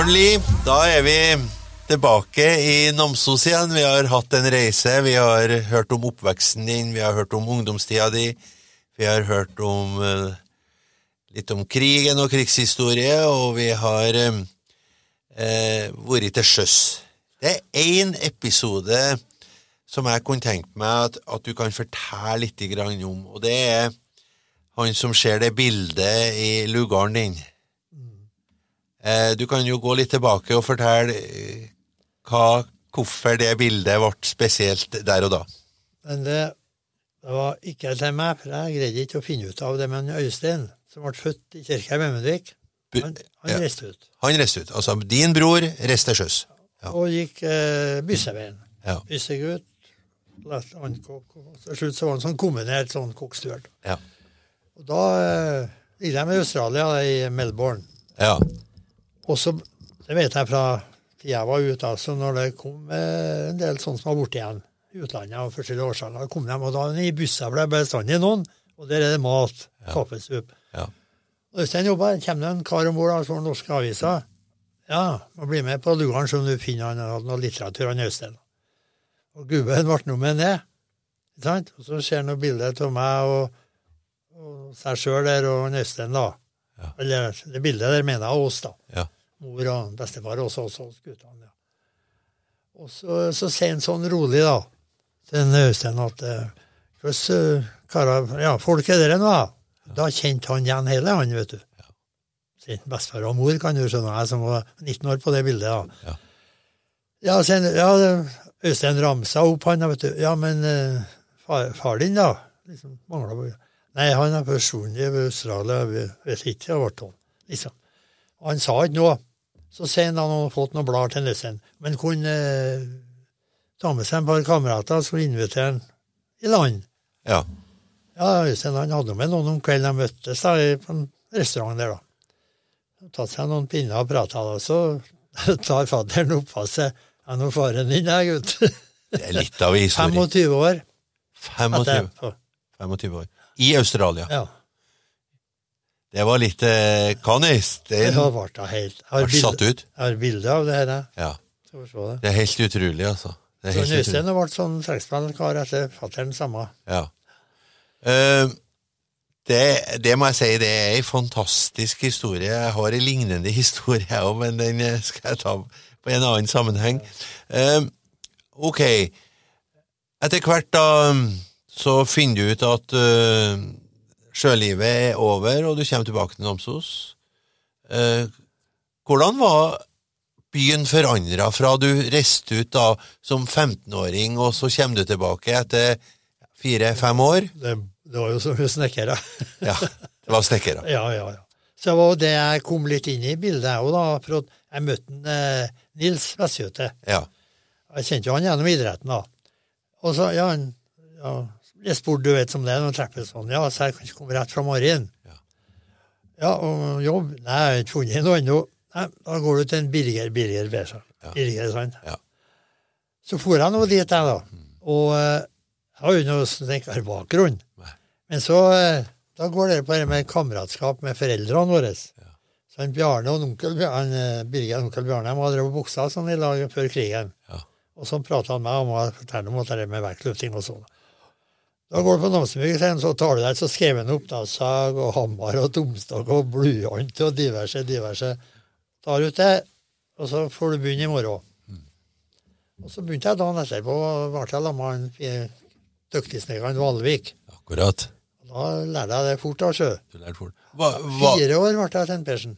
Bjørn Lie, da er vi tilbake i Namsos igjen. Vi har hatt en reise. Vi har hørt om oppveksten din, vi har hørt om ungdomstida di. Vi har hørt om eh, litt om krigen og krigshistorie, og vi har eh vært til sjøs. Det er én episode som jeg kunne tenkt meg at, at du kan fortelle litt om, og det er han som ser det bildet i lugaren din. Eh, du kan jo gå litt tilbake og fortelle eh, hva, hvorfor det bildet ble spesielt der og da. Men det, det var ikke til meg, for jeg greide ikke å finne ut av det Men Øystein, som ble født i kirka i Vemundvik. Han, han ja. reiste ut. Han reiste ut. Altså din bror reiste til sjøs. Ja. Og gikk eh, Bysseveien. Ja. Byssegutt, til slutt så var han sånn kombinert sånn kokkstuert. Ja. Og da eh, ligger de i Australia, i Melbourne. Ja. Og så, det vet jeg fra tida jeg var ute, altså når det kom en del sånne som var borte igjen i utlandet av forskjellige årsaker, kom de, og da i busser ble bestandig noen, og der er det mat. Ja. Kaffesup. Ja. Øystein jobba, kommer det en kar om bord som norske aviser. Ja, må bli med på lugaren så du finner han hadde noe litteratur, han Øystein. Og gubben ble nå med ned. Sant? Og så ser han noe bilde av meg og, og seg sjøl der og Øystein, da. Ja. Eller det bildet der mener jeg oss, da. Ja mor og bestefar også, også hos guttene. Ja. Og så, så sier han sånn rolig, da, til Øystein at Hvordan karer Ja, folk er dere nå? Da Da kjente han igjen hele, han, vet du. Ja. Sin bestefar og mor, kan du skjønne, jeg som var 19 år på det bildet. da. Ja, ja, sen, ja Øystein ramsa opp han, vet du. Ja, men far, far din, da? Liksom, mangla Nei, han har forsvunnet i Australia, Jeg vet ikke hvor han liksom. Han sa ikke noe. Så sier han han fått noen blader til nissen, men kunne eh, ta med seg en par kamerater så invitere han i land. Ja. Ja, Øystein han hadde med noen om kvelden de møttes da, på en restaurant der. da. Tatt seg noen pinner og prata, og så tar fadderen opp av seg Ja, nå faren din jeg, gutt. det er litt av historie. 25 år. 25, 25 år. I Australia. Ja. Det var litt eh, kanis. Det ble helt har. Jeg har bilde av det her. Ja. Det. det. er helt utrolig, altså. Det er så Øystein ble sånn trekkspillkar etter fatter'n samme. Ja. Uh, det, det, må jeg si, det er ei fantastisk historie. Jeg har en lignende historie, jeg òg, men den eh, skal jeg ta på en annen sammenheng. Uh, ok. Etter hvert, da, så finner du ut at uh, sjølivet er over, og du kommer tilbake til Namsos. Eh, hvordan var byen forandra fra du reiste ut da som 15-åring, og så kommer du tilbake etter fire-fem år? Det, det, var jo mye snekkere. ja, det var snekkere. Ja, ja, ja. Så det var det jeg kom litt inn i bildet òg, da. For jeg møtte eh, Nils Vestjøte. Ja. Jeg kjente jo han gjennom idretten, da. Og så, ja, han ja, jeg spurte du vet som det er når treffes sånn. Ja, så jeg kan ikke komme rett fra morgenen. Ja. ja, og jobb? Nei, jeg har ikke funnet noe ennå. Nei, da går du til en Birger Birger Besson. Ja. Birger, sant? Ja. Så for jeg nå dit, jeg, da. Mm. Og eh, jeg har jo noe snekkerbakgrunn. Men så eh, da går det på det med kameratskap med foreldrene våre. Ja. Så han Bjarne og onkel Bjarne, eh, Birger og onkel Bjarne de hadde drevet buksa sånn i lag før krigen. Ja. Og så prata han med meg om å fortelle om at det med vektløfting og sånn. Da går du på Namsbygd, så tar du deg så skriver han da, sag og hammer og tomstokk og blyant og diverse, diverse. Tar ut det, og så får du begynne i morgen. Mm. Og så begynte jeg dagen etterpå, og ble jeg sammen med dyktigsnekkeren Valvik. Akkurat. Da lærte jeg det fort, altså. Du lærte fort. Hva, hva, Fire år ble jeg til Persen.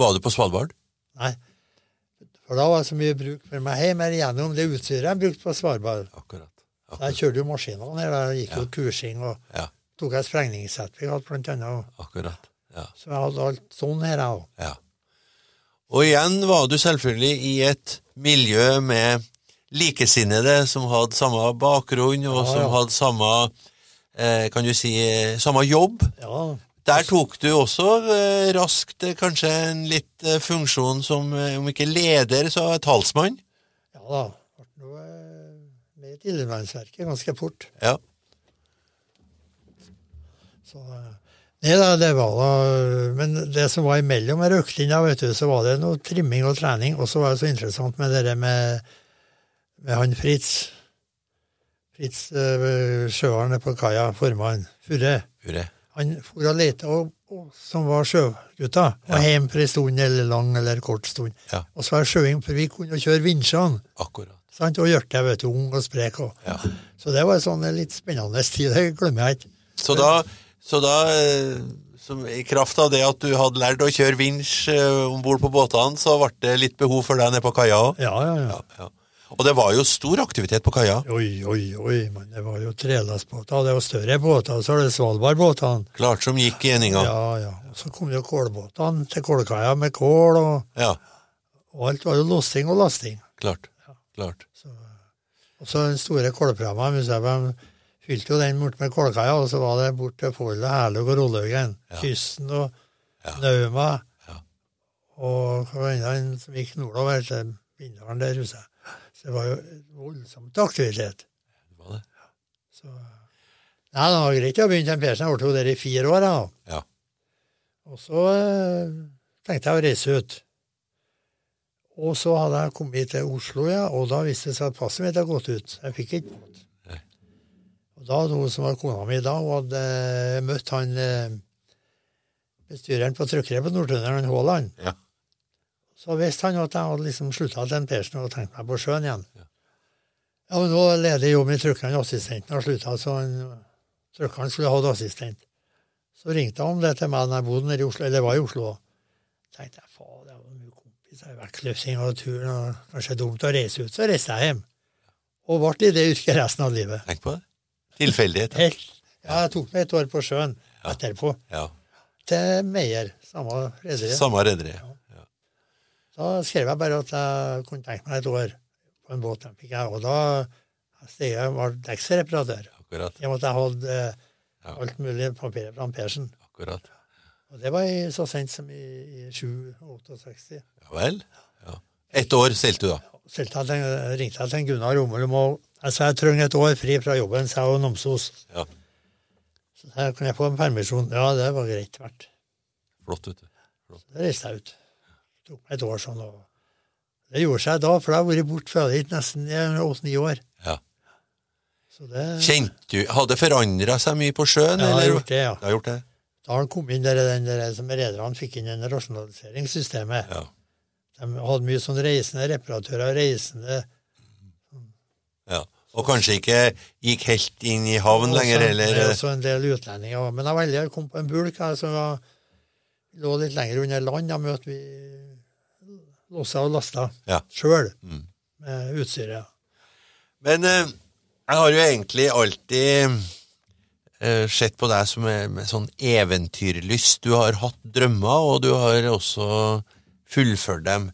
Var du på Svalbard? Nei. For da var det så mye bruk for meg hjemme gjennom det utstyret jeg brukte på Svalbard. Akkurat. Jeg kjørte jo maskinene ned. Jeg gikk jo kursing og ja. tok et sprengningssertifikat, blant annet. Akkurat. Ja. Så jeg hadde alt sånn her, jeg òg. Ja. Og igjen var du selvfølgelig i et miljø med likesinnede som hadde samme bakgrunn, og som hadde samme eh, kan du si, samme jobb. Ja. Der tok du også eh, raskt eh, kanskje en litt eh, funksjon som, eh, om ikke leder, så talsmann? Ja da et ganske fort. Ja. Så, Nei da, det var da Men det som var imellom her øktene, vet du, så var det noe trimming og trening. Og så var det så interessant med det der med, med han Fritz. Fritz øh, Sjøaren på kaia, formann. Furre. Furre. Han for og lette, og, og, som var sjøgutta. Og Ja. hjem for ei stund, eller lang eller kort stund. Ja. Og så var det sjøing, for vi kunne kjøre vinsjene. Akkurat. Sant? Og Hjørte, vet du, ung og sprek. Og. Ja. Så det var en sånn litt spennende tid. Det glemmer jeg ikke. Så da, så da eh, som i kraft av det at du hadde lært å kjøre vinsj eh, om bord på båtene, så ble det litt behov for deg nede på kaia òg? Ja, ja, ja. Ja. Og det var jo stor aktivitet på kaia. Oi, oi, oi, men det var jo trelastbåter. Det var større båter, så var det Svalbardbåtene. Klart som gikk i eninga. Ja, ja. Og så kom jo kålbåtene til kålkaia med kål, og, Ja, og alt var jo lossing og lasting. klart. Klart. Og så den store kålpramma, de fylte jo den bort med kålkaia, og så var det bort til Folde, Herløg og Rollhaugen. Kysten og Ja. Nauma. Ja. Og hva andre som gikk nordover til Bindalen der huset. Så det var jo voldsomt aktivitet. Det var det. Så Nei, det var greit å begynne den Persen. Jeg ble jo der i fire år. da. Ja. Og så øh, tenkte jeg å reise ut. Og så hadde jeg kommet til Oslo, ja, og da viste det seg at passet mitt hadde gått ut. Jeg fikk ikke båt. Og da hadde hun som var kona mi da, hun hadde eh, møtt han eh, bestyreren på trykkeriet på Nord-Trønderen, Haaland. Ja. Så visste han at jeg hadde liksom slutta til en Persen og tenkt meg på sjøen igjen. Ja. Ja, men nå leder jobben i trykkeren, assistenten har slutta, så han, trykkeren skulle hatt assistent. Så ringte han om det til meg da jeg bodde nede i Oslo, eller var i Oslo. Tenkte jeg, faen, det har kompiser, vektløfting og turen, og kanskje dumt å reise ut. Så reiste jeg hjem. Og ble i det yrket resten av livet. Tenk på det. Tilfeldighet. Helt. Ja, jeg tok meg et år på sjøen Ja. etterpå, Ja. til Meyer, samme rederi. Samme rederi. Ja. Da skrev jeg bare at jeg kunne tenke meg et år på en båt. Den fikk jeg, og da steg jeg var dekksreparatør. Akkurat. I og med at jeg hadde eh, alt mulig papirer fra Persen. Akkurat. Og det var i, så sent som i, i 7-68. Ja vel. Ja. Ett år seilte du, da. Stilte jeg ringte jeg til Gunnar Rommelum og jeg sa jeg trenger et år fri fra jobben, sa jeg og Namsos. Ja. Så sa jeg, kan jeg få en permisjon? Ja, det var greit verdt. Flott, vet du. Så reiste jeg ut. tok meg et år sånn. og Det gjorde seg da, for jeg har vært borte fra dit nesten i åtte-ni år. Ja. Så det, Kjente du Hadde det forandra seg mye på sjøen? Ja, jeg har gjort det, ja. Det har gjort det? Da han kom inn der, den der som rederne fikk inn i rasjonaliseringssystemet. Ja. De hadde mye sånn reisende reparatører, og reisende ja. Og kanskje ikke gikk helt inn i havn lenger, eller det er også en del utlendinger. Men jeg var heldig jeg kom på en bulk her som var, lå litt lenger under land. Da møtte vi lossa og lasta Ja. sjøl Mm. med utstyret. Men eh, jeg har jo egentlig alltid eh, sett på deg som med sånn eventyrlyst. Du har hatt drømmer, og du har også fullført dem.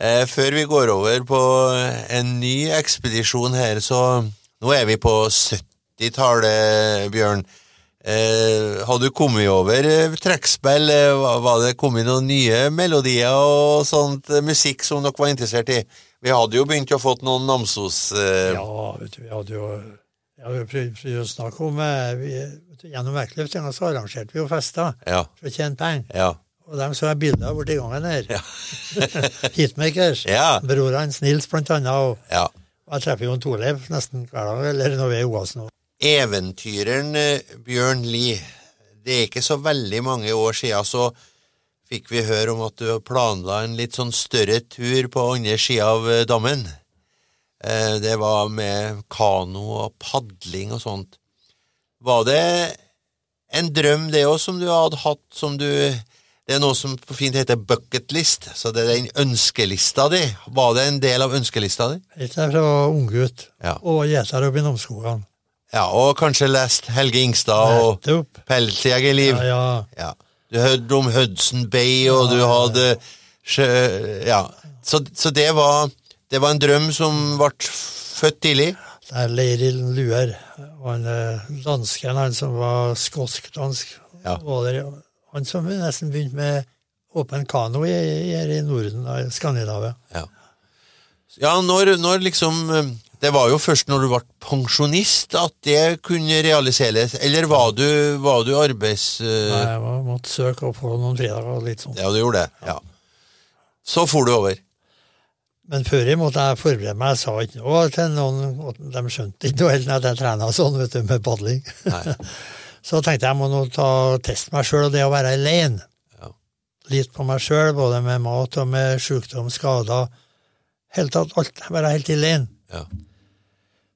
Eh, før vi går over på en ny ekspedisjon her, så nå er vi på 70-tallet, Bjørn. Eh, har du kommet over eh, trekkspill? Eh, var- det kommet noen nye melodier og sånt eh, musikk som dere var interessert i? Vi hadde jo begynt å få noen Namsos eh, Ja, vet du, vi hadde jo jeg vi jo prøvd, prøvd å snakke om eh, Gjennom vektløftinga så arrangerte vi jo fester Ja, for å tjene penger. ja, Og dem så jeg bilder borti gangen her. Ja. Hitmakers. Ja. Bror hans Nils, blant annet. Og, ja. og jeg treffer jo en Torleif nesten hver dag, eller når vi er i OAS nå. Eventyreren eh, Bjørn Lie, det er ikke så veldig mange år siden så fikk vi høre om at du planla en litt sånn større tur på andre sida av eh, dammen. Eh, Det var med kano og padling og sånt. Var det en drøm, det òg, som du hadde hatt, som du Det er noe som på fint heter bucketlist, så det er den ønskelista di. Var det en del av ønskelista di? Helt fra jeg var unggutt Ja. og gjeter oppe i Namsskogan. Ja, og kanskje lest Helge Ingstad og. Pelsjegerliv. Ja, ja. Ja. Du hørte om Hudson Bay, og du hadde sjø... Ja. Så, så det, var, det var en drøm som ble født tidlig. Det er Leiril Luer. Han eh, dansken, han som var skotsk-dansk, Ja. han som nesten begynte med åpen kano i, her i Norden, i Skandinavia. Ja, ja når, når liksom eh, Det var jo først når du ble pensjonist at det kunne realiseres, eller var du, var du arbeids... eh, Nei, Jeg måtte søke opp på noen fredager og litt sånn. Ja, du gjorde det. Ja. Så for du over. Men før jeg måtte jeg forberede meg. Jeg sa ikke noe til noen. De skjønte ikke noe helt når jeg trena sånn, vet du, med padling. Så tenkte jeg jeg må nå ta teste meg sjøl og det å være alene. Ja. Litt på meg sjøl, både med mat og med sjukdom, skader. Helt tatt alt. Være helt alene. Ja.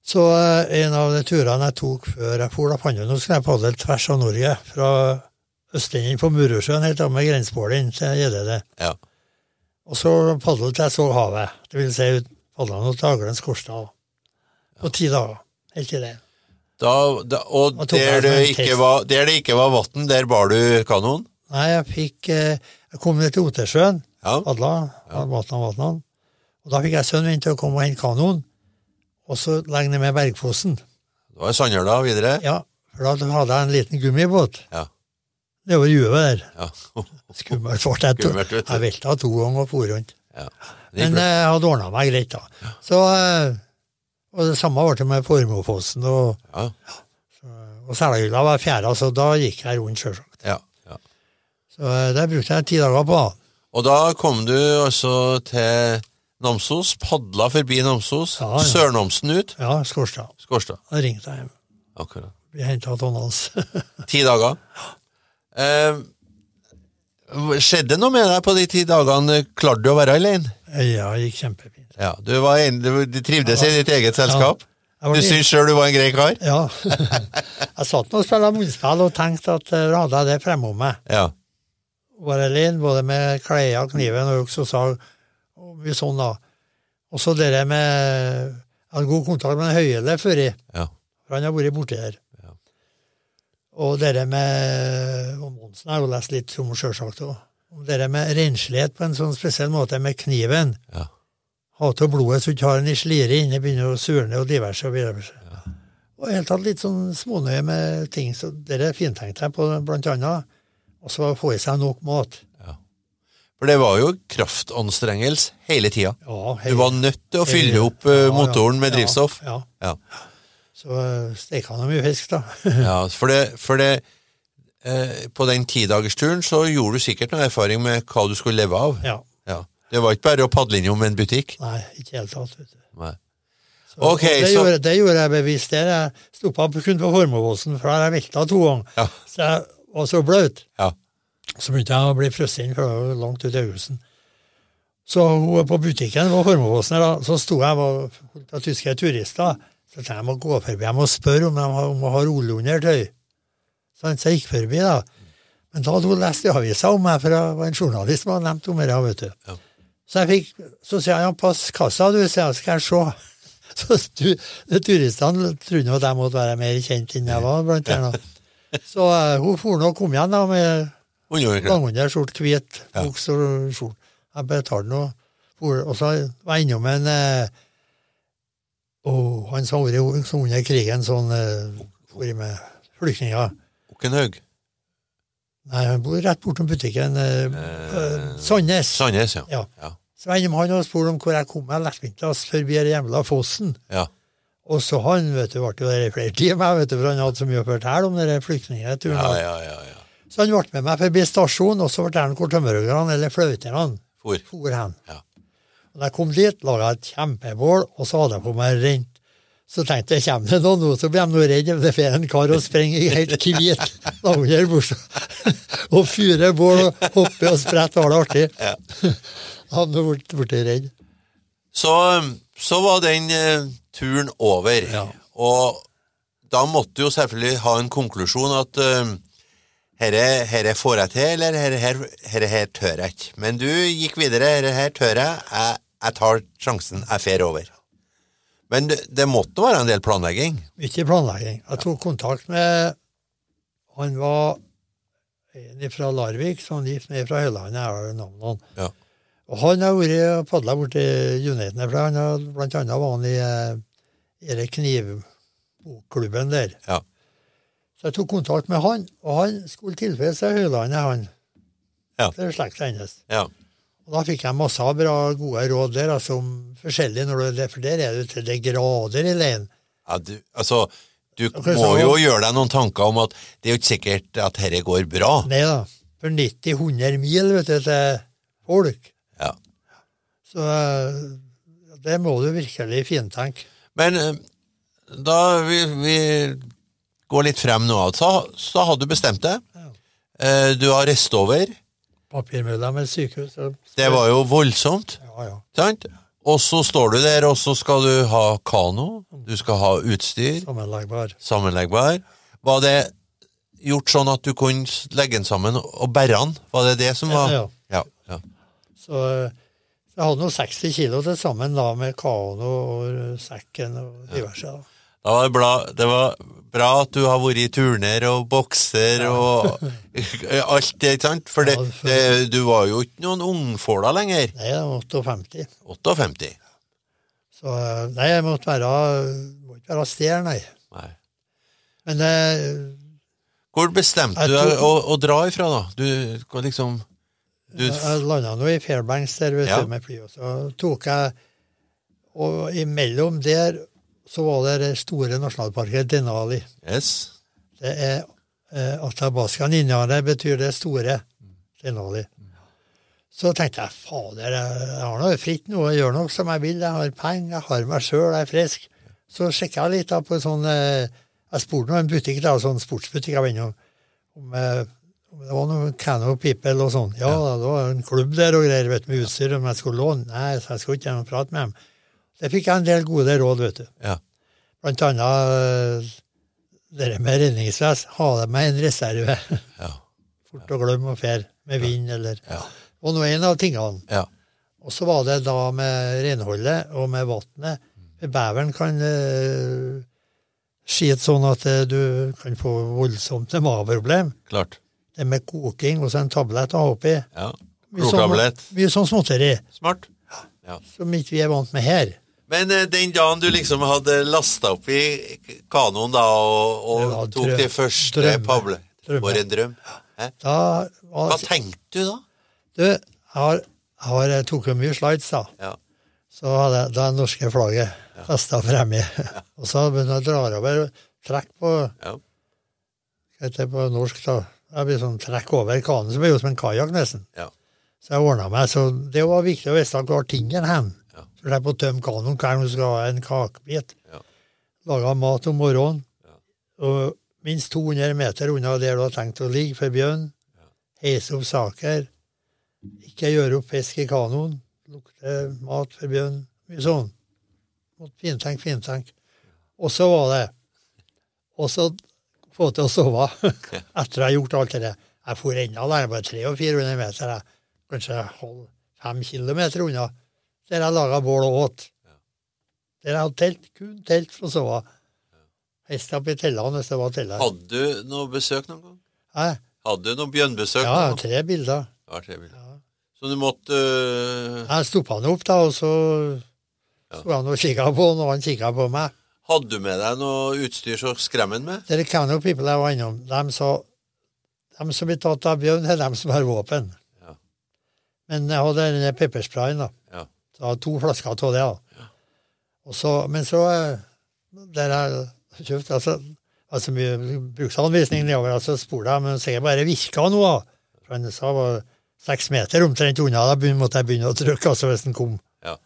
Så eh, en av de turene jeg tok før jeg for, da fant jeg nå skulle jeg padle tvers av Norge. Fra Østenden på Murusjøen helt av med grensebålen til Gjeddede. Ja. Og så padlet jeg så havet. Det vil si padla noen dager den Korstad. På ti dager. Helt til det. Da, da, og Da der det, ikke var, der det ikke var vann, der bar du kanoen? Nei, jeg fikk eh, Jeg kom ned til Otersjøen. Ja. Padla. Ja. Vatna, vatna. Og da fikk jeg sønnen min til å komme og hente kanoen. Og så legge ned med Bergfossen. Det var Sandøla videre? Ja, for da hadde jeg en liten gummibåt. Ja. Nedover juvet der. ja. Skummelt. Jeg, jeg velta to ganger og for rundt. ja. Men eh, jeg hadde ordna meg greit, da. Så, eh, og det samme ble det med Formoefossen og, ja. og Selahylla var fjæra, så da gikk jeg rundt, sjølsagt. Ja. ja. Så eh, det brukte jeg ti dager på. Og da kom du altså til Namsos, padla forbi Namsos, Ja, ja. Sør-Namsen ut, Ja, Skårstad. Skårstad. Da ringte jeg hjem. Akkurat. Ble henta av Hans. Ti dager. Eh, skjedde noe med deg på de ti dagene? Klarte du å være alene? ja, det gikk kjempefint. Ja, du, var en, du, trivdes i ditt eget selskap? Ja, Du syntes syns sjøl du var en grei kar? Ja. jeg satt nå og spilte munnspill og tenkte at eh, da hadde jeg det fremom meg. Ja. Var alene, både med klær, kniven og øks og sag og mye sånn, da. Og så det med Jeg hadde god kontakt med Høyele før, jeg, Ja. for han har vært borti her. Ja. Og det der med og Monsen har jo lest litt om, sjølsagt òg. Om det der med renslighet på en sånn spesiell måte med kniven. Ja. Ha av blodet så du ikke har den i slire inne, begynner å surne og diverse. Og diverse. Og helt tatt litt sånn smånøye med ting. Så det fintenkte jeg på, blant annet. Og så få i seg nok mat. For det var jo kraftanstrengelse hele tida. Ja, Du var nødt til å fylle opp eh, Ja, ja. motoren med Ja, drivstoff. Ja, Ja. Så uh, steika han mye fisk, da. Ja, for det, for det eh, På den tidagersturen så gjorde du sikkert noe erfaring med hva du skulle leve av. ja. Ja. Det var ikke bare å padle innom en butikk. Nei, ikke i det hele tatt. vet du. Nei. Så, Ok, det, så- gjorde, det gjorde jeg bevisst. der. Jeg stoppa kun på Formoevossen, for der har jeg velta to ganger. Ja. Så jeg var så blaut. Ja. Så begynte jeg å bli frosset inn, for det var langt ut i augusten. Så hun på butikken på Formoevossen, da, så sto jeg og holdt på tyske turister. Så jeg jeg må gå forbi jeg må spørre om de har, om de har oljeundertøy. Sånn, så jeg gikk forbi, da. Men da hadde hun lest i avisa om meg, for det var en journalist som hadde nevnt om det. vet du. Ja. Så jeg fikk, så sier han pass kassa, du, sier jeg, skal jeg se. Så stu, de turistene trodde at jeg måtte være mer kjent enn jeg var. blant annet. Så uh, hun for nå og kom igjen da med Underklær. langunderskjort, hvit bukse og skjort. Jeg betalte nå. for- Og så var jeg innom en eh, oh, Han som har vært under krigen, sånn eh, vært med flyktninger. Okkenhaug. Nei, han bor rett bortom butikken. Eh, eh, Sandnes. Sandnes, ja. Ja. Ja. Så var han og spurte om hvor jeg kom meg lettvintas forbi hjemla fossen. ja. Og så han vet du, ble jo der i flere timer, vet du, for han hadde så mye å fortelle om den flyktningturen. Ja, ja, ja, ja. Så han ble med meg forbi stasjonen, og så fortalte han hvor tømmerhoggerne, eller flauterne, For. for hen. Ja. Da jeg kom dit, laga jeg et kjempebål, og så hadde jeg på meg rent. Så tenkte jeg, kommer det noen nå, så blir de nå redde. Det får en kar og springer helt hvit under buksa og fyrer bål og hopper og spretter og har det artig. Han hadde blitt redd. Så, så var den eh, turen over. Ja. Og da måtte du jo selvfølgelig ha en konklusjon at uh, herre, herre får jeg til, eller herre, her, herre her tør jeg ikke. Men du gikk videre. Herre her tør jeg. Jeg, jeg tar sjansen. Jeg fer over. Men det, det måtte være en del planlegging. Mye planlegging. Jeg tok kontakt med Han var en fra Larvik, som gikk med fra Høylandet, jeg har navnet. Ja. Og han har vært og padla borti Uniten, for han har, blant annet var han i, eh, i knivbokklubben der. Ja. Så jeg tok kontakt med han, og han skulle tilfredse Høylandet, han. Ja. Det er slekta hennes. Ja. Og da fikk jeg masse bra, gode råd der, altså om forskjellig, når du, for der er du til det grader i leien. Ja, du, altså, du må så- jo gjøre deg noen tanker om at det er jo ikke sikkert at dette går bra. Nei da, for 90-100 mil, vet du, til folk. Ja. Så det må du virkelig fintenke. Men eh, da vi, vi går litt frem nå, så, så har du bestemt deg. Ja. Eh, Du har reist over. Papirmølla med sykehus. Det var jo voldsomt, Ja, ja. sant? Og så står du der, og så skal du ha kano, du skal ha utstyr, Sammenleggbar. sammenleggbar. Var det gjort sånn at du kunne legge den sammen og bære den? Var det det som var Ja, ja. ja. Så, eh, så jeg hadde nå 60 kilo til sammen da, med kano og sekken og diverse. da. Da var det, bra, det var bra at du har vært i turner og bokser og alt det, ikke sant? For det, det, du var jo ikke noen ungfåla lenger. Nei, jeg var 58. 58. Så eh, nei, jeg måtte være må ikke være stjerne, nei. Nei. Men det Hvor bestemte du deg å, å dra ifra, da? Du hva liksom du, jeg landa nå i Fairbanks der, vet Ja. du, med fly. Og så tok jeg Og imellom der så var det det store nasjonalparket Denali. Yes. Det er eh, Atabaskan Innlandet betyr det store. Denali. Så tenkte jeg fader, jeg har noe fritt nå, jeg gjør noe som jeg vil. Jeg har penger, jeg har meg sjøl, jeg er frisk. Så sjekka jeg litt da på sånn eh, Jeg spurte nå en butikk, da, sånn sportsbutikk jeg var innom, om, eh, det var noe Cano People og sånn. Ja, det var en klubb der og greier, vet med utstyr, om jeg skulle låne. Nei, så jeg skulle ikke prate med dem. Så fikk jeg en del gode råd, vet du. Ja. Blant annet eh, det med redningsvest. Ha deg med en reserve. Ja. Fort å glemme og fer med vind, eller Ja. Og nå en av tingene. ja. Og så var det da med renholdet og med vannet. For Beveren kan uh, skite sånn at uh, du kan få voldsomt mageproblem. Klart. Det med koking og så en tablett å ha oppi. Ja. Klortablett. Mye sånn småtteri Smart. Ja. som ikke vi er vant med her. Men eh, den dagen du liksom hadde lasta opp i kanoen da, og, og Det tok drøm- de første drømme. pable For en drøm. Da var Hva tenkte du da? Du, jeg har, har jeg tok jo mye slides, da. Ja. Så hadde jeg det norske flagget festa fremme. og så begynte jeg å dra over Trekk på Ja. Hva heter det på norsk, da? Jeg blir sånn trekk over kanoen, som er det jo som en kajakk, nesten. Ja. Så jeg ordna meg. Så det var viktig å vite hvor tingen hen. Ja. det er å tømme kanoen hver gang du skal ha en kakebit. Ja. Laga mat om morgenen. Ja. Og minst 200 meter unna der du har tenkt å ligge for bjørn. Heise opp saker. Ikke gjøre opp fisk i kanoen. Lukte mat for bjørn. Mye sånn. Måtte fintenke, fintenke. Og så var det Og så få til å sove etter jeg har gjort alt det der. Jeg for enda lenger, bare 300-400 meter. Jeg. Kanskje halv fem kilometer unna. Der jeg laga bål og åt. Der jeg hadde telt. Kun telt for å sove. Helst opp i tellene hvis det var teller. Hadde du noe besøk noen gang? Hæ? Hadde du noe bjørnbesøk? Ja, noen tre bilder. Ja, tre bilder. Ja. Så du måtte uh... Jeg stoppa han opp, da, og så sto han og kikka på han, og han kikka på meg. Hadde du med deg noe utstyr så skremmer han med? Dere Cano People jeg var innom, de sa de som blir tatt av bjørn, er de som har våpen. Ja. Men jeg hadde denne peppersprayen, da. Ja. Så jeg hadde to flasker av det. da. Og så, men så eh, Der jeg kjøpte altså, altså mye bruksanvisning nedover, altså jeg, men sikkert bare virka noe. For han sa var seks meter omtrent unna. Da måtte jeg begynne å trykke altså hvis den kom. Ja.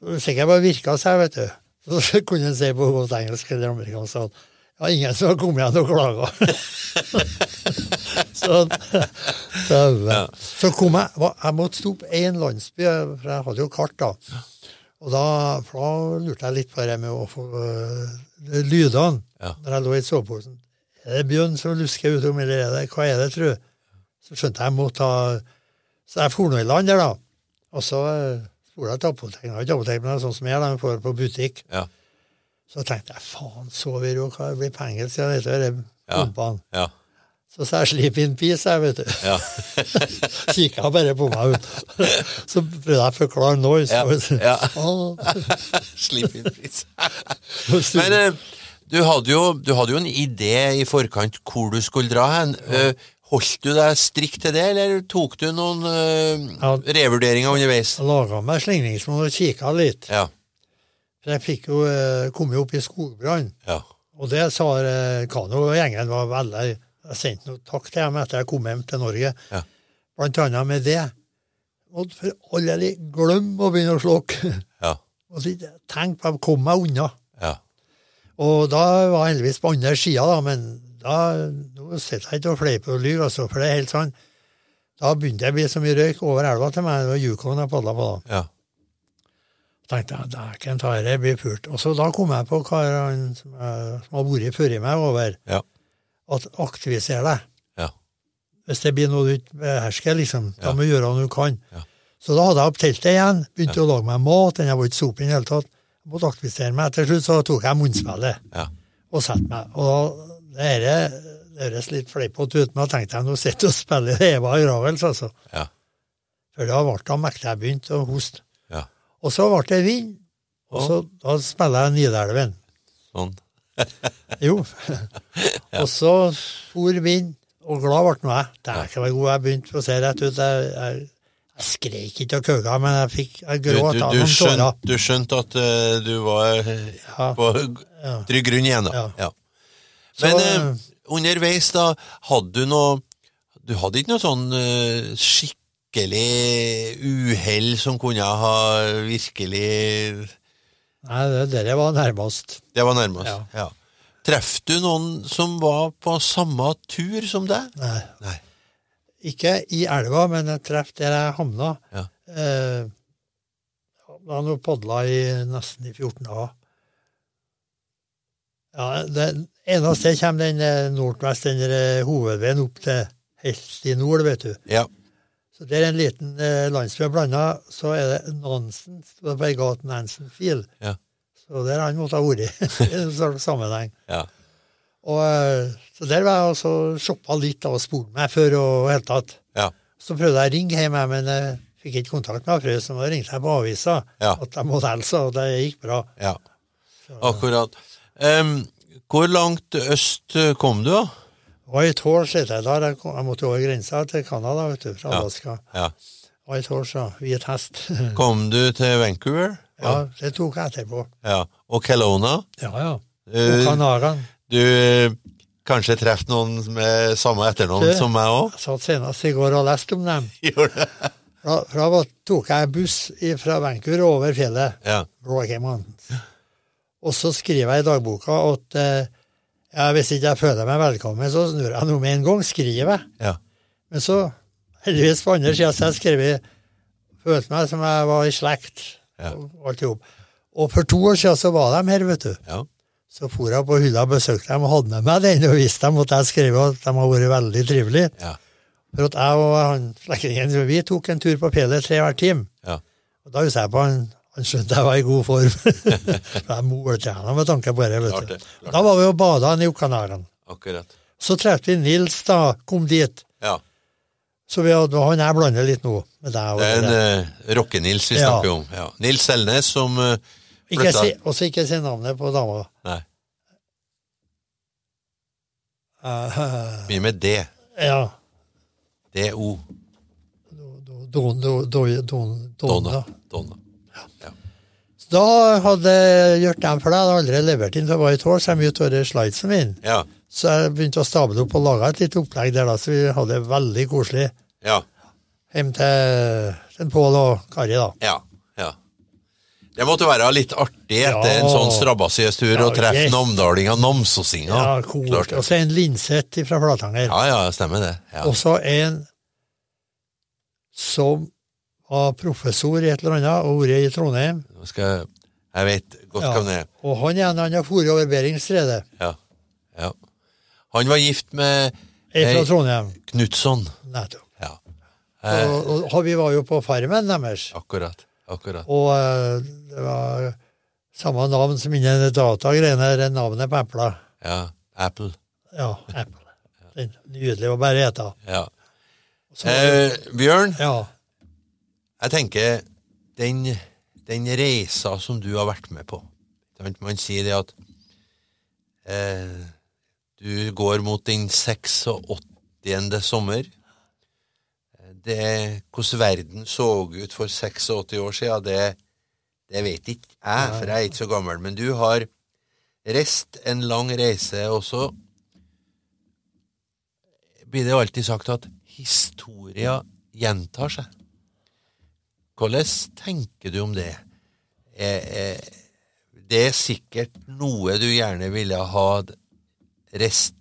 Så Sikkert bare virka, seg, vet du. Så kunne han si på godt engelsk eller amerikansk at ja, ingen som har kommet igjen og klaga. så, så, Ja. så kom jeg Jeg måtte stoppe én en landsby, for jeg hadde jo kart, da. Og da, da lurte jeg litt på det med å få uh, lydene Ja. når jeg lå i soveposen. Er det bjørn som lusker utom, eller er det, hva er det, tru? Så skjønte jeg jeg måtte ha Så jeg for nå i land der, da. Og så uh, spola jeg til apoteket. Ikke apotek, men det er sånn som jeg de får på butikk. Ja. Så tenkte jeg faen, sover jo, hva blir penger siden dette er Ja. pumpene. Ja. Så sa jeg 'sleep in peace', jeg, vet du. Ja. Kikka bare på meg. ut. Så prøvde jeg å forklare noise. Ja. ja. Pris. så sto- Men eh, du hadde, jo, du hadde jo en idé i forkant hvor du skulle dra hen. Eh, Holdt du deg strikt til det, eller tok du noen uh, Ja. revurderinger underveis? Jeg laga meg slingringsmål og kikka litt. Ja. For jeg fikk jo, eh, kom jo opp i skogbrann. Ja. Og det sa eh, Kano-gjengen var veldig Jeg sendte noe takk til dem etter jeg kom hjem til Norge. Ja. Blant annet med det. Og for alle de glem å begynne å slokke. Ja. Og tenk på å komme meg unna. Ja. Og da var jeg heldigvis på andre sida, da, men da nå sitter jeg ikke og fleiper og lyver, altså, for det er helt sånn. Da begynte det å bli så mye røyk over elva til meg. Det var Yukon jeg padla på da. Ja. Tenkte jeg dæken ta det blir pult. Og så da kom jeg på hva han som, som har vært før meg over, Ja. at aktiviser deg. Ja. Hvis det blir noe du ikke behersker, liksom, da må du gjøre noe du kan. Ja. Så da hadde jeg opp teltet igjen, begynte å lage meg mat, den jeg var ikke sopen i det hele tatt. Jeg måtte aktivisere meg. Til slutt så tok jeg munnspillet Ja. og satte meg. Og det her, det høres litt fleipete ut, men da tenkte jeg nå sitter og spiller Eva i Ravels, altså. Ja. For da ble det mektig jeg begynte å hoste. Og så ble det vind, og så da spiller jeg Nidelven. Sånn. Jo. Og så for vind, og glad ble nå jeg. Dæken var god, jeg begynte å se rett ut. Jeg, jeg, jeg skreik ikke og kauka, men jeg fikk jeg gråt du, av noen tårer. du skjønte at uh, du var eh, Ja. på trygg grunn igjen, da. Ja. Ja. Så, Men eh, underveis, da, hadde du noe Du hadde ikke noe sånn eh, skikkelig uhell som kunne ha virkelig Nei, det, det var nærmest. Det var nærmest. Ja. Ja. Traff du noen som var på samme tur som deg? Nei. Nei. Ikke i elva, men jeg traff der jeg havna. Ja. Eh, jeg padla i nesten i 14 A. Ja, det eneste kommer den eh, nordvest, den eh, hovedveien opp til helt i nord, vet du. Ja. Så det er en liten eh, landsby blanda, så er det Nansen, det på ei gate Nansen-fil. Ja. Så der han måtte ha vært i en sånn sammenheng. Ja. Og, eh, så der var jeg også shoppa litt og spurte meg før og helt tatt. Ja. Så prøvde jeg å ringe hjem, men jeg fikk ikke kontakt med Frøy, så ringte jeg på avisa Ja. at jeg måtte hilse, og det gikk bra. ja. Akkurat. Um, hvor langt øst eh, kom du, da? White et år siden der. Jeg, kom, jeg måtte over grensa til Canada, vet du, fra Ja. Alaska. Ja. White Horse, ja. Hvit hest. Kom du til Vancouver? ja, det tok jeg etterpå. Ja. Og Kelowna? Ja, ja. Og Kanarene. du eh, kanskje treffer noen med samme etternavn som meg òg? Jeg satt senest i går og leste om dem. Gjorde det? Da, tok jeg buss fra Vancouver over fjellet. Ja. Og så skriver jeg i dagboka at eh, ja, hvis ikke jeg føler meg velkommen, så snur jeg nå med en gang. Skriver jeg. Ja. Men så, heldigvis på andre sida, så har jeg skrevet Følte meg som jeg var i slekt. Ja. Og alt i hop. Og for to år siden så var de her, vet du. Ja. Så for jeg på hylla og besøkte dem og hadde med meg den og viste dem at jeg skrev at de har vært veldig trivelige. Ja. For at jeg og han slektningen vi tok en tur på fjellet tre hver time. Ja. Og da husker jeg på han, han skjønte jeg var i god form. For jeg måltrener med tanke på det. Vet du. Da var vi og bada i Okanaren. Akkurat. Så traff vi Nils da, kom dit. Ja. Så vi hadde, han jeg blander litt nå med deg. og Det er en uh, Rocke-Nils vi Ja. snakker om. Ja. Nils Selnes som uh, flytta si, også ikke si navnet på dama. Nei, Uh, mye med D. ja. D-O. Don, don, don, don, Donna. Donna. Donna. Så Da hadde jeg gjort dem for deg. Jeg hadde aldri levert inn til White Horse. Jeg mye av slidesen min. Ja. Så jeg begynte å stable opp og lage et lite opplegg der, da, så vi hadde det veldig koselig Ja. hjem til, Pål og Kari. da. Ja. ja. Det måtte være litt artig etter Ja. en sånn strabasiøs tur å Ja, treffe yes. namdalinga, namsosinga. Ja, Og så en Linseth fra Flatanger. Ja, ja, stemmer det. Ja. Og så en som var professor i et eller annet og vært i Trondheim. Nå skal jeg Jeg vet godt Ja. hvem det er. Og han igjen, han har dratt over Beringstredet Ja. ja. Han var gift med fra Trondheim. Knutson. Nettopp. Ja. Eh, Og, og vi var jo på farmen deres. akkurat. Akkurat. Og eh, det var samme navn som innen datagreiene, det navnet på epla. Ja. Apple. Ja, Apple. Den Nydelig å bare ete. Ja. Så- Eh, Bjørn, Ja. Jeg tenker den, den reisa som du har vært med på? Man sier det at eh, du går mot din 86. sommer. Det, hvordan verden så ut for 86 år siden, det, det vet ikke jeg, for jeg er ikke så gammel. Men du har reist en lang reise, også. blir det alltid sagt at historia gjentar seg. Hvordan tenker du om det? Det er sikkert noe du gjerne ville ha rest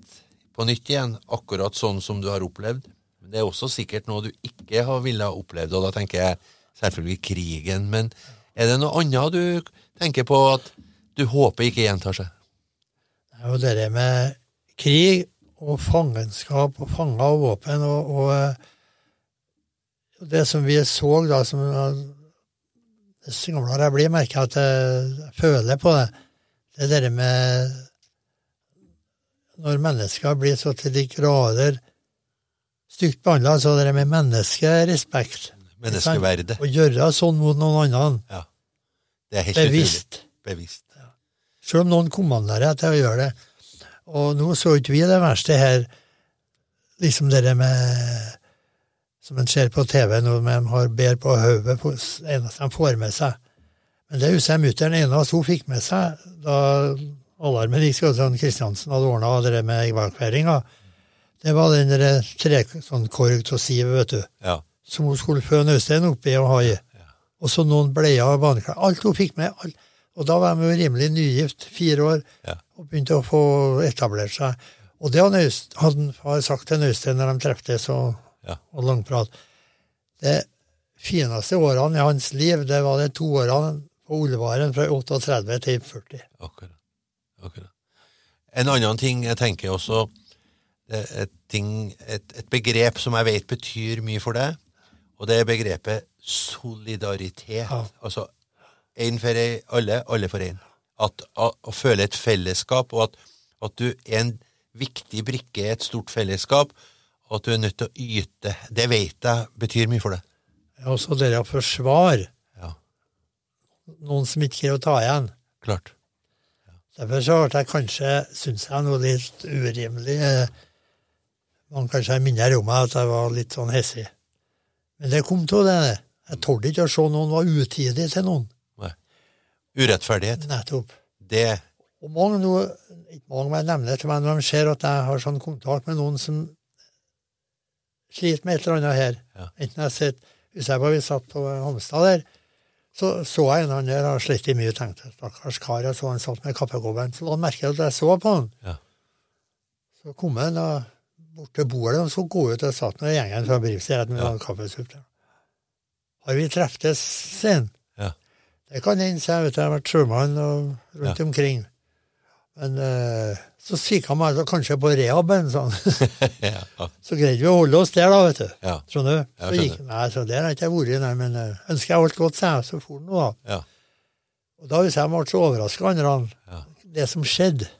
på nytt igjen, akkurat sånn som du har opplevd. Men det er også sikkert noe du ikke har ville ha opplevd, og da tenker jeg selvfølgelig krigen. Men er det noe annet du tenker på at du håper ikke gjentar seg? Det er jo det med krig og fangenskap og fanger og våpen og, og, det som vi så da, som Dess gamlere jeg blir, merker jeg at jeg føler på det. Det er det med Når mennesker blir så til de grader stygt behandla, så det med menneskerespekt. Menneskeverdet. Å gjøre sånn mot noen andre. Ja. Det er helt Bevisst. Bevisst. Ja. Selv om noen kommanderer til å gjøre det. Og nå så ikke vi det verste her, liksom det med som en ser på TV når de har ber på hodet eneste de får med seg. Men det husker jeg mutter'n eneste hun fikk med seg da alarmen gikk, sånn Kristiansen hadde ordna det med evakueringa. Det var den trekorg av siv, vet du, ja. som hun skulle føne Øystein oppi og ha i. Ja. Og så noen bleier og baneklær. Alt hun fikk med. Alt. Og da var de jo rimelig nygift, fire år, ja. og begynte å få etablert seg. Og det hadde han far sagt til Øystein når de treftes og ja. og langprat. Det fineste årene i hans liv, det var de to årene på Olvaren fra 38 til 40. Akkurat. Akkurat. En annen ting jeg tenker også et, ting, et, et, begrep som jeg vet betyr mye for deg, og det er begrepet solidaritet. Ja. Altså én for alle, alle for én. At, å føle et fellesskap, og at, at du er en viktig brikke i et stort fellesskap, og at du er nødt til å yte. Det vet jeg betyr mye for deg. Ja, også det å forsvare ja. noen som ikke greier å ta igjen. Klart. Ja. Derfor så ble jeg kanskje, syns jeg, noe litt urimelig. Man kanskje minner om meg at jeg var litt sånn hissig. Men det kom til det. Jeg torde ikke å se noen var utidig til noen. Nei. Urettferdighet. Nettopp. Det Og mange nå, ikke mange, men jeg nevner til meg når de ser at jeg har sånn kontakt med noen som sliter med et eller annet her. Ja. Enten jeg sitter Hvis jeg bare satt på Homstad der, så så jeg en annen der og slitt mye, tenkte stakkars kar, jeg så han satt med kaffekobben. Så la han merke at jeg så på han. Ja. Så kom han og bort til bordet og så gå ut og satt med gjengen fra Brivsted med Ja. kaffesuppe. Har vi treftes sin? Ja. Det kan hende, sier jeg vet jeg har vært sjømann og rundt Ja. omkring. Men eh, så kikka meg kanskje på rehaben, sånn. ja. Så greide vi å holde oss der, da, vet du. ja. Skjønner du? Så gikk, nei, så der har ikke jeg vært, nei, men uh, ønsker jeg alt godt seg, så for han nå, da. Ja. Og da hvis jeg ble så overraska, andre, Ja. det som skjedde.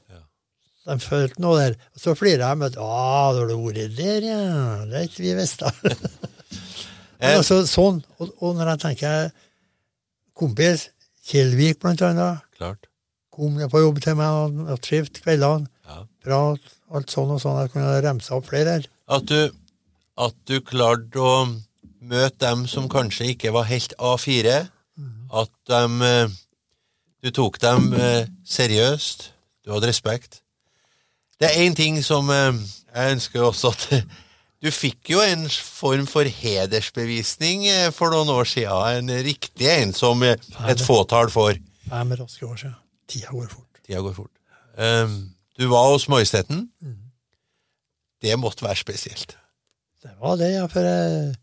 De følte noe der. Og så flirer jeg med at 'Å, da har du vært der, ja. Det har ikke vi visst, da. Men Eh, altså, sånn. Og, og når jeg tenker kompis, Kjellvik blant annet, Klart. kom ned på jobb til meg og, og trivte kveldene. Prat, alt sånn og sånn. Jeg kunne remse opp flere her. At du, at du klarte å møte dem som kanskje ikke var helt A4. At dem, eh, du tok dem eh, seriøst. Du hadde respekt. Det er én ting som eh, jeg ønsker også at Du fikk jo en form for hedersbevisning for noen år siden. En riktig en som et fåtall får. Fem raske år siden. Tida går fort. Tida går fort. Um, du var hos Majesteten. Det måtte være spesielt. Det var det, ja, for jeg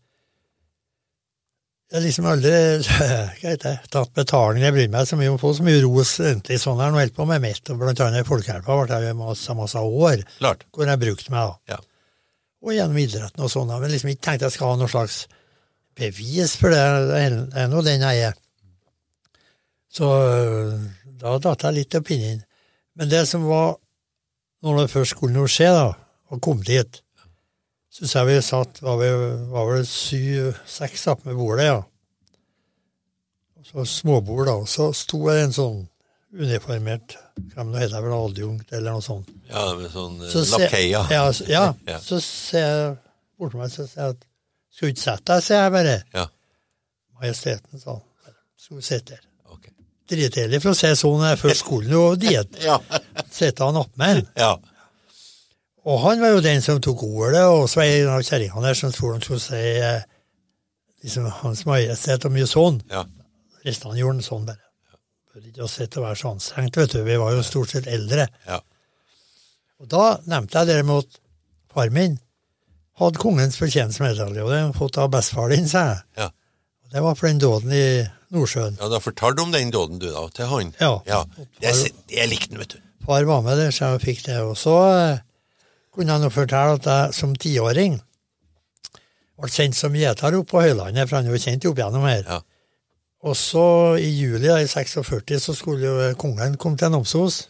jeg har liksom aldri det, tatt betaling. Jeg bryr meg så mye om å få så mye ros egentlig sånn her. Nå holdt på med mitt, og blant annet i Folkehjelpa ble jeg masse, masse år Klart. hvor jeg brukte meg. da. Ja. Og gjennom idretten og sånn. Men liksom ikke tenkte jeg skal ha noe slags bevis for det. Det er- nå den jeg er. Så øh, da datt jeg litt opp inni den. Men det som var, når det først skulle noe skje, da, og kom dit, syns jeg vi satt var vi var vel syv-seks med bordet, ja. Så småbord, da. Og så sto det en sånn uniformert Hvem det heter vel adjunkt, eller noe sånt. Ja, med sånn eh, Så lakeia. Ja, så, ja, Ja. så ser jeg bortom meg så sier jeg at Skal du ikke sette deg, sier jeg bare. Ja, Majesteten sa Skal du sitte her. Dritkjedelig for å si sånn før skolen først skulle noe diett. Ja, Sitte han oppmed. ja, Og han var jo den som tok ordet, og så var det en av kjerringene der som tror han skulle si eh, liksom, Hans Majestet og mye sånn. ja. Resten gjorde han sånn bare. Bør ikke sitte og være så anstrengt, vet du. Vi var jo stort sett eldre. ja. Og da nevnte jeg derimot far min hadde kongens fortjenstmedalje, og den fått av bestefaren din, sa jeg. Ja. Det var for den dåden i Nordsjøen. Ja, da fortalte du om den dåden du da, til han. Ja. ja. Det, er- det likte han, vet du. Far var med der, så jeg fikk det. Og så eh, kunne han jo fortelle at jeg som tiåring ble sendt som gjeter opp på Høylandet, for han er jo kjent opp gjennom her. Ja. Og så i juli da, i 46 så skulle jo kongen komme til Namsos.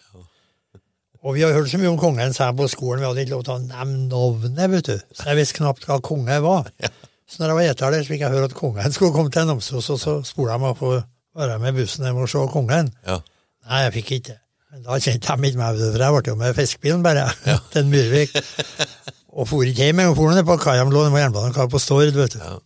Og vi har hørt så mye om kongen sa jeg på skolen, vi hadde ikke lov til å nevne navnet, vet du. Så jeg visste knapt hva konge var. Så når jeg var gjeter der, så fikk jeg høre at kongen skulle komme til Namsos, og så spurte jeg meg å være med bussen hjem og se kongen. Ja. Nei, jeg fikk ikke. det. da kjente de ikke meg, for jeg ble jo med fiskebilen bare, til Myrvik. Og for ikke hjem, og for ned på kaia, lå den på jernbanekar på Stord, vet du. Ja.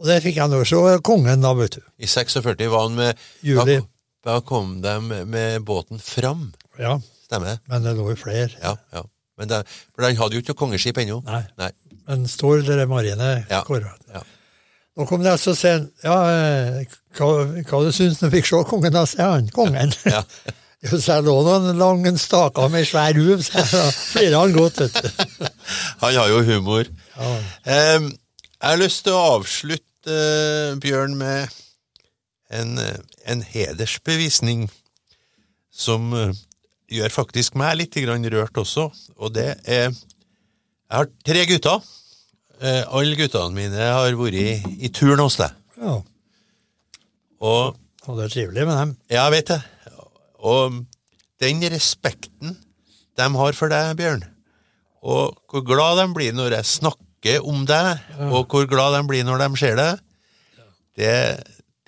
Og det fikk jeg nå se kongen, da, vet du. I 46 var han med Juli. Da, da kom de med båten fram. Ja, Stemmer det? men det lå jo flere. Ja. ja. Men det, for den hadde jo ikke noe kongeskip ennå. Nei. Nei. Men Stord, det er marine Ja. kåra. Ja. Nå kom det altså sen, ja, eh, hva, hva du syns du fikk se kongen, da, sier han. Kongen. Ja. Jo, så lå noen lange staker med svær huv, så flirer han godt, vet du. Han har jo humor. Ja. Um, jeg har lyst til å avslutte, uh, Bjørn, med en, eh, en hedersbevisning som eh, gjør faktisk meg litt rørt også, og det er Jeg har tre gutter. Eh, alle guttene mine har vært i, i turn hos deg. ja. Og Og det er trivelig med dem. Ja, jeg vet det. Og den respekten de har for deg, Bjørn, og hvor glad de blir når jeg snakker om deg, og hvor glad de blir når de ser deg, det,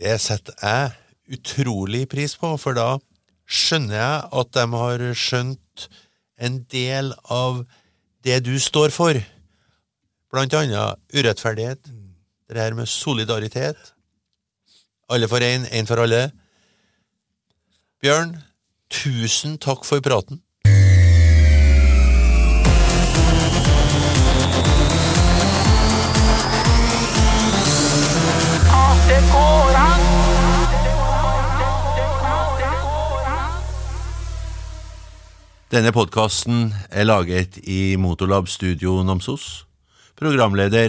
det setter jeg utrolig pris på, for da skjønner jeg at de har skjønt en del av det du står for. Blant annet urettferdighet, det her med solidaritet, alle for én, én for alle. Bjørn, tusen takk for praten. Denne podkasten er laget i Motorlab Studio Namsos. Programleder